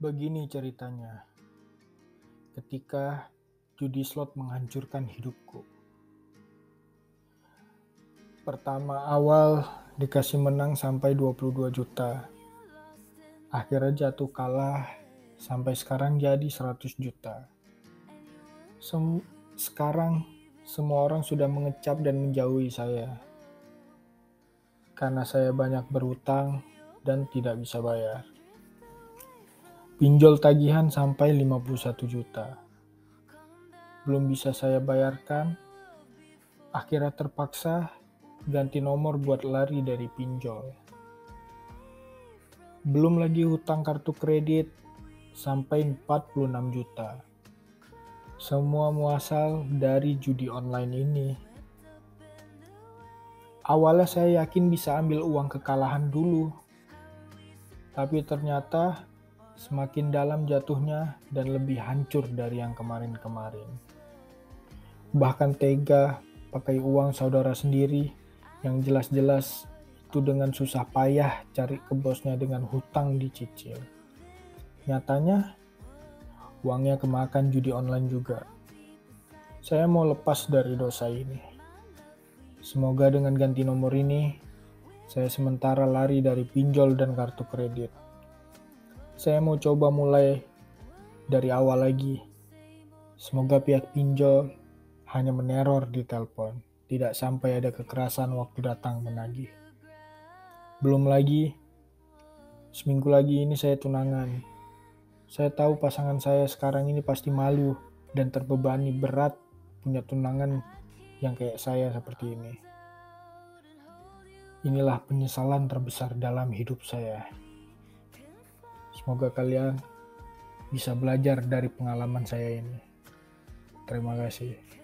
Begini ceritanya. Ketika judi slot menghancurkan hidupku. Pertama awal dikasih menang sampai 22 juta. Akhirnya jatuh kalah sampai sekarang jadi 100 juta. Sem sekarang semua orang sudah mengecap dan menjauhi saya. Karena saya banyak berutang dan tidak bisa bayar. Pinjol tagihan sampai 51 juta. Belum bisa saya bayarkan, akhirnya terpaksa ganti nomor buat lari dari pinjol. Belum lagi hutang kartu kredit sampai 46 juta. Semua muasal dari judi online ini. Awalnya saya yakin bisa ambil uang kekalahan dulu. Tapi ternyata semakin dalam jatuhnya dan lebih hancur dari yang kemarin-kemarin. Bahkan tega pakai uang saudara sendiri yang jelas-jelas itu dengan susah payah cari ke bosnya dengan hutang dicicil. Nyatanya, uangnya kemakan judi online juga. Saya mau lepas dari dosa ini. Semoga dengan ganti nomor ini, saya sementara lari dari pinjol dan kartu kredit. Saya mau coba mulai dari awal lagi. Semoga pihak pinjol hanya meneror di telepon, tidak sampai ada kekerasan waktu datang menagih. Belum lagi, seminggu lagi ini saya tunangan. Saya tahu pasangan saya sekarang ini pasti malu dan terbebani berat punya tunangan yang kayak saya seperti ini. Inilah penyesalan terbesar dalam hidup saya. Semoga kalian bisa belajar dari pengalaman saya ini. Terima kasih.